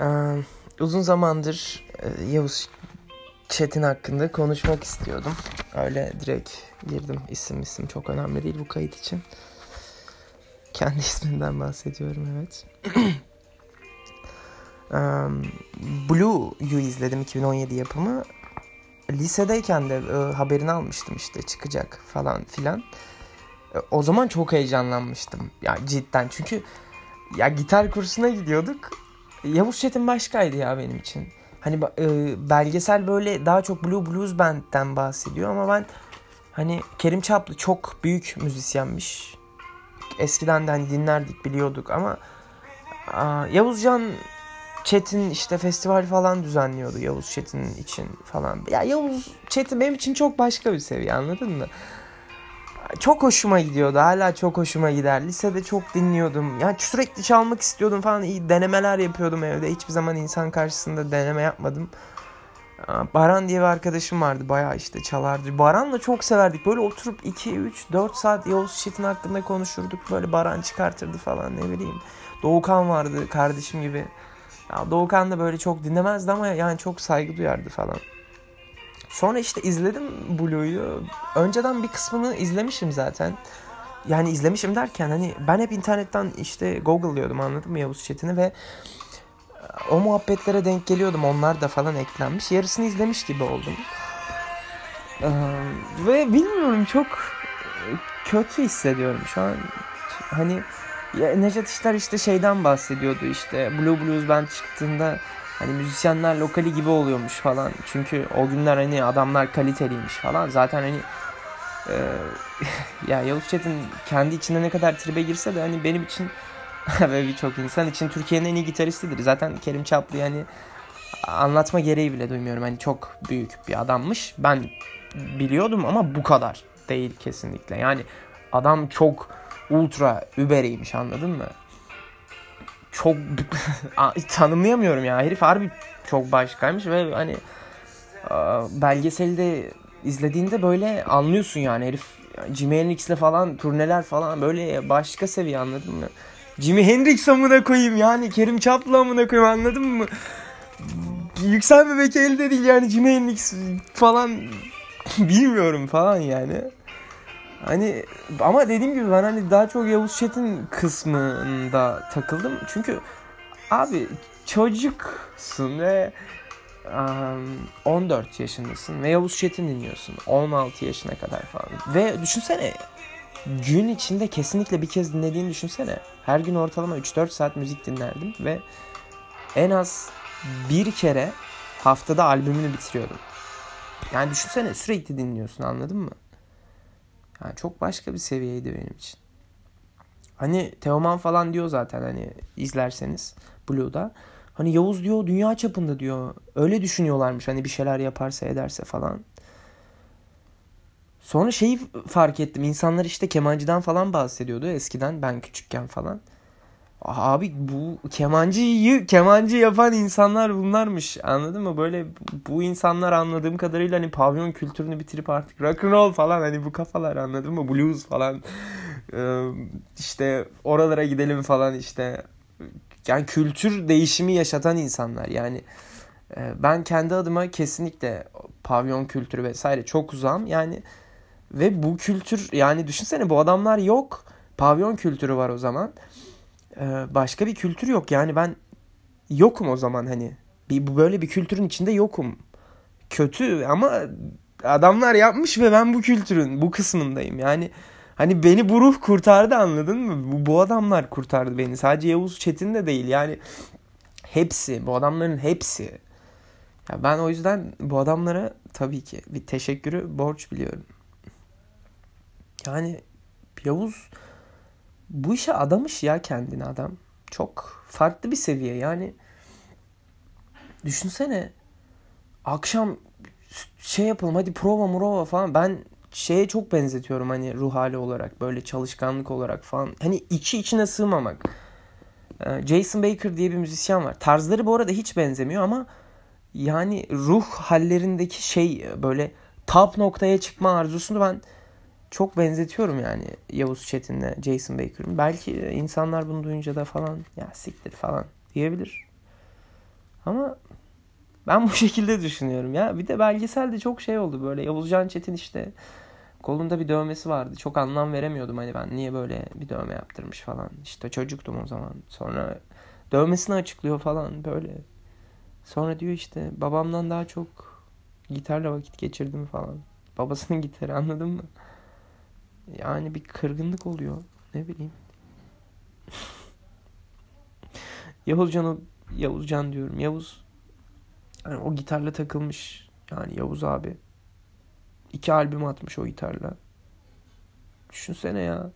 Ee, uzun zamandır e, Yavuz Çetin hakkında konuşmak istiyordum. Öyle direkt girdim. İsim isim çok önemli değil bu kayıt için. Kendi ismimden bahsediyorum evet. um, Blue'yu izledim 2017 yapımı. Lisedeyken de e, haberini almıştım işte çıkacak falan filan. E, o zaman çok heyecanlanmıştım. Ya cidden çünkü ya gitar kursuna gidiyorduk. Yavuz Çetin başkaydı ya benim için. Hani e, belgesel böyle daha çok Blue Blues Band'den bahsediyor ama ben hani Kerim Çaplı çok büyük müzisyenmiş. Eskiden de hani dinlerdik biliyorduk ama aa, Yavuzcan Çetin işte festival falan düzenliyordu Yavuz Çetin için falan. Ya Yavuz Çetin benim için çok başka bir seviye anladın mı? Çok hoşuma gidiyordu. Hala çok hoşuma gider. Lisede çok dinliyordum. Yani sürekli çalmak istiyordum falan. İyi denemeler yapıyordum evde. Hiçbir zaman insan karşısında deneme yapmadım. Baran diye bir arkadaşım vardı. Bayağı işte çalardı. Baran'la çok severdik. Böyle oturup 2, 3, 4 saat Yavuz Çetin hakkında konuşurduk. Böyle Baran çıkartırdı falan ne bileyim. Doğukan vardı kardeşim gibi. Ya Doğukan da böyle çok dinlemezdi ama yani çok saygı duyardı falan. Sonra işte izledim Blue'yu. Önceden bir kısmını izlemişim zaten. Yani izlemişim derken hani ben hep internetten işte Google'lıyordum anladın mı Yavuz Çetin'i ve o muhabbetlere denk geliyordum. Onlar da falan eklenmiş. Yarısını izlemiş gibi oldum. Ee, ve bilmiyorum çok kötü hissediyorum şu an. Hani ya Necdet İşler işte şeyden bahsediyordu işte Blue Blues Band çıktığında hani müzisyenler lokali gibi oluyormuş falan. Çünkü o günler hani adamlar kaliteliymiş falan. Zaten hani e, ya Yavuz Çetin kendi içinde ne kadar tribe girse de hani benim için ve birçok insan için Türkiye'nin en iyi gitaristidir. Zaten Kerim Çaplı yani anlatma gereği bile duymuyorum. Hani çok büyük bir adammış. Ben biliyordum ama bu kadar değil kesinlikle. Yani adam çok ultra überiymiş anladın mı? Çok tanımlayamıyorum ya. Herif harbi çok başkaymış ve hani belgeseli de izlediğinde böyle anlıyorsun yani herif Jimi Hendrix'le falan turneler falan böyle başka seviye anladın mı? Jimi Hendrix amına koyayım yani Kerim Çaplı amına koyayım anladın mı? Yüksel Bebek elde değil yani Jimi Hendrix falan bilmiyorum falan yani. Hani ama dediğim gibi ben hani daha çok Yavuz Çetin kısmında takıldım. Çünkü abi çocuksun ve um, 14 yaşındasın ve Yavuz Çetin dinliyorsun. 16 yaşına kadar falan. Ve düşünsene gün içinde kesinlikle bir kez dinlediğini düşünsene. Her gün ortalama 3-4 saat müzik dinlerdim ve en az bir kere haftada albümünü bitiriyordum. Yani düşünsene sürekli dinliyorsun anladın mı? Yani çok başka bir seviyeydi benim için. Hani Teoman falan diyor zaten hani izlerseniz Blue'da. Hani Yavuz diyor dünya çapında diyor. Öyle düşünüyorlarmış hani bir şeyler yaparsa ederse falan. Sonra şeyi fark ettim. İnsanlar işte kemancıdan falan bahsediyordu eskiden ben küçükken falan. Abi bu kemancıyı kemancı yapan insanlar bunlarmış. Anladın mı? Böyle bu insanlar anladığım kadarıyla hani pavyon kültürünü bitirip artık rock and roll falan hani bu kafalar anladın mı? Blues falan. İşte oralara gidelim falan işte. Yani kültür değişimi yaşatan insanlar. Yani ben kendi adıma kesinlikle pavyon kültürü vesaire çok uzağım. Yani ve bu kültür yani düşünsene bu adamlar yok. Pavyon kültürü var o zaman. Ee, başka bir kültür yok. Yani ben yokum o zaman hani. Bir, böyle bir kültürün içinde yokum. Kötü ama adamlar yapmış ve ben bu kültürün bu kısmındayım. Yani hani beni bu ruh kurtardı anladın mı? Bu, bu adamlar kurtardı beni. Sadece Yavuz Çetin de değil. Yani hepsi, bu adamların hepsi. Ya ben o yüzden bu adamlara tabii ki bir teşekkürü borç biliyorum. Yani Yavuz bu işe adamış ya kendini adam. Çok farklı bir seviye yani. Düşünsene akşam şey yapalım hadi prova murova falan ben şeye çok benzetiyorum hani ruh hali olarak böyle çalışkanlık olarak falan. Hani içi içine sığmamak. Ee, Jason Baker diye bir müzisyen var. Tarzları bu arada hiç benzemiyor ama yani ruh hallerindeki şey böyle top noktaya çıkma arzusunu ben çok benzetiyorum yani Yavuz Çetin'le Jason Baker'ın. Belki insanlar bunu duyunca da falan ya siktir falan diyebilir. Ama ben bu şekilde düşünüyorum ya. Bir de belgeselde çok şey oldu böyle. Yavuzcan Çetin işte kolunda bir dövmesi vardı. Çok anlam veremiyordum hani ben niye böyle bir dövme yaptırmış falan. İşte çocuktum o zaman. Sonra dövmesini açıklıyor falan böyle. Sonra diyor işte babamdan daha çok gitarla vakit geçirdim falan. Babasının gitarı anladın mı? Yani bir kırgınlık oluyor. Ne bileyim. Yavuzcan Yavuzcan diyorum. Yavuz yani o gitarla takılmış. Yani Yavuz abi. iki albüm atmış o gitarla. Düşünsene ya.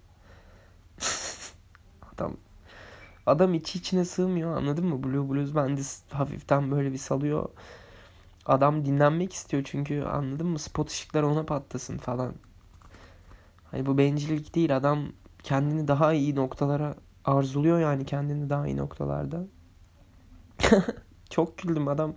adam adam içi içine sığmıyor anladın mı? Blue Blues Band'i hafiften böyle bir salıyor. Adam dinlenmek istiyor çünkü anladın mı? Spot ışıklar ona patlasın falan. Hani bu bencillik değil. Adam kendini daha iyi noktalara arzuluyor yani kendini daha iyi noktalarda. Çok güldüm adam.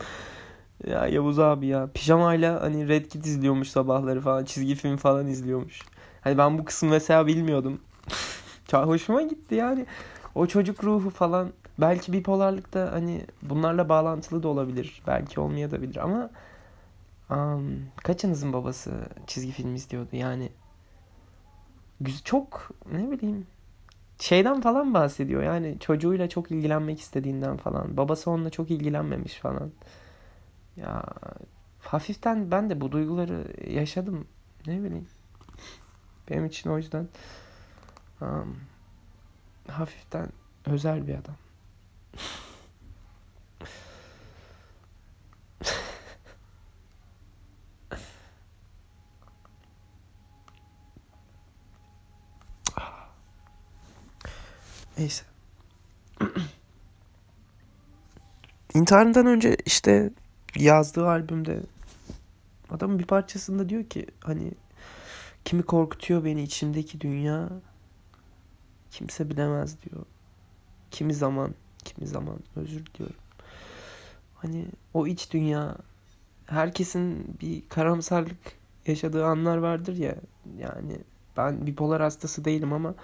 Ya Yavuz abi ya. Pijamayla hani Red Kit izliyormuş sabahları falan. Çizgi film falan izliyormuş. Hani ben bu kısmı mesela bilmiyordum. Çok hoşuma gitti yani. O çocuk ruhu falan. Belki bipolarlık da hani bunlarla bağlantılı da olabilir. Belki olmayabilir ama um, kaçınızın babası çizgi film izliyordu yani çok ne bileyim şeyden falan bahsediyor. Yani çocuğuyla çok ilgilenmek istediğinden falan. Babası onunla çok ilgilenmemiş falan. Ya hafiften ben de bu duyguları yaşadım. Ne bileyim. Benim için o yüzden um, hafiften özel bir adam. Neyse. İntiharından önce işte yazdığı albümde adamın bir parçasında diyor ki hani kimi korkutuyor beni içimdeki dünya kimse bilemez diyor. Kimi zaman, kimi zaman özür diliyorum. Hani o iç dünya herkesin bir karamsarlık yaşadığı anlar vardır ya. Yani ben bipolar hastası değilim ama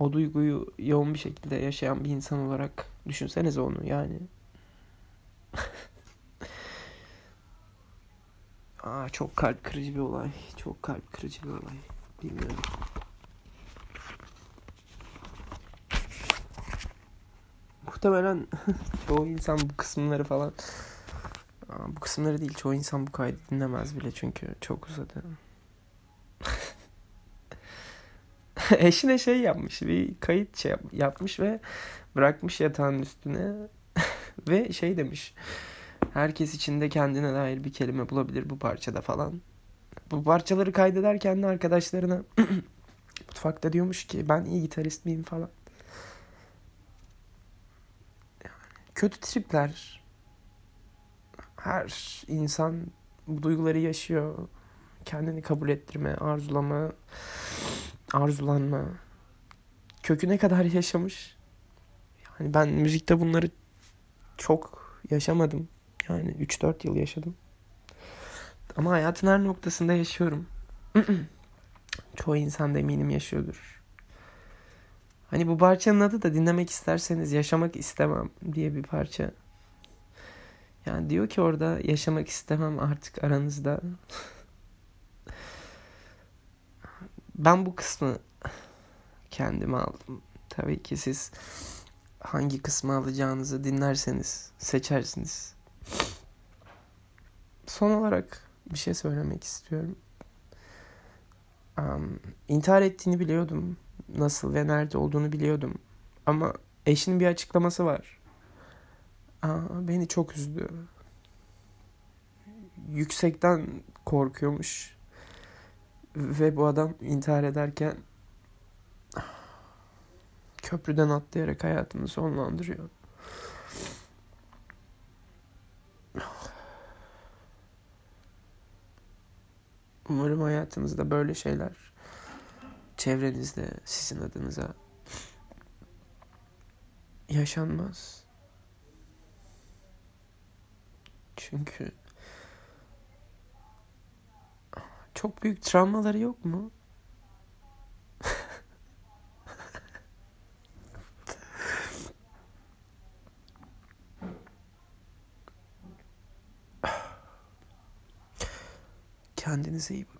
o duyguyu yoğun bir şekilde yaşayan bir insan olarak düşünsenize onu yani. Aa, çok kalp kırıcı bir olay. Çok kalp kırıcı bir olay. Bilmiyorum. Muhtemelen çoğu insan bu kısımları falan Aa, bu kısımları değil çoğu insan bu kaydı dinlemez bile çünkü çok uzadı. eşine şey yapmış bir kayıt şey yap, yapmış ve bırakmış yatağın üstüne ve şey demiş herkes içinde kendine dair bir kelime bulabilir bu parçada falan. Bu parçaları kaydederken de arkadaşlarına mutfakta diyormuş ki ben iyi gitarist miyim falan. kötü tripler her insan bu duyguları yaşıyor. Kendini kabul ettirme, arzulama, arzulanma köküne kadar yaşamış. Yani ben müzikte bunları çok yaşamadım. Yani 3-4 yıl yaşadım. Ama hayatın her noktasında yaşıyorum. Çoğu insan da eminim yaşıyordur. Hani bu parçanın adı da dinlemek isterseniz yaşamak istemem diye bir parça. Yani diyor ki orada yaşamak istemem artık aranızda. ben bu kısmı kendime aldım. Tabii ki siz hangi kısmı alacağınızı dinlerseniz seçersiniz. Son olarak bir şey söylemek istiyorum. Um, intihar ettiğini biliyordum. Nasıl ve nerede olduğunu biliyordum. Ama eşinin bir açıklaması var. Aa, beni çok üzdü. Yüksekten korkuyormuş ve bu adam intihar ederken köprüden atlayarak hayatını sonlandırıyor. Umarım hayatınızda böyle şeyler çevrenizde sizin adınıza yaşanmaz. Çünkü çok büyük travmaları yok mu? Kendinize iyi bakın.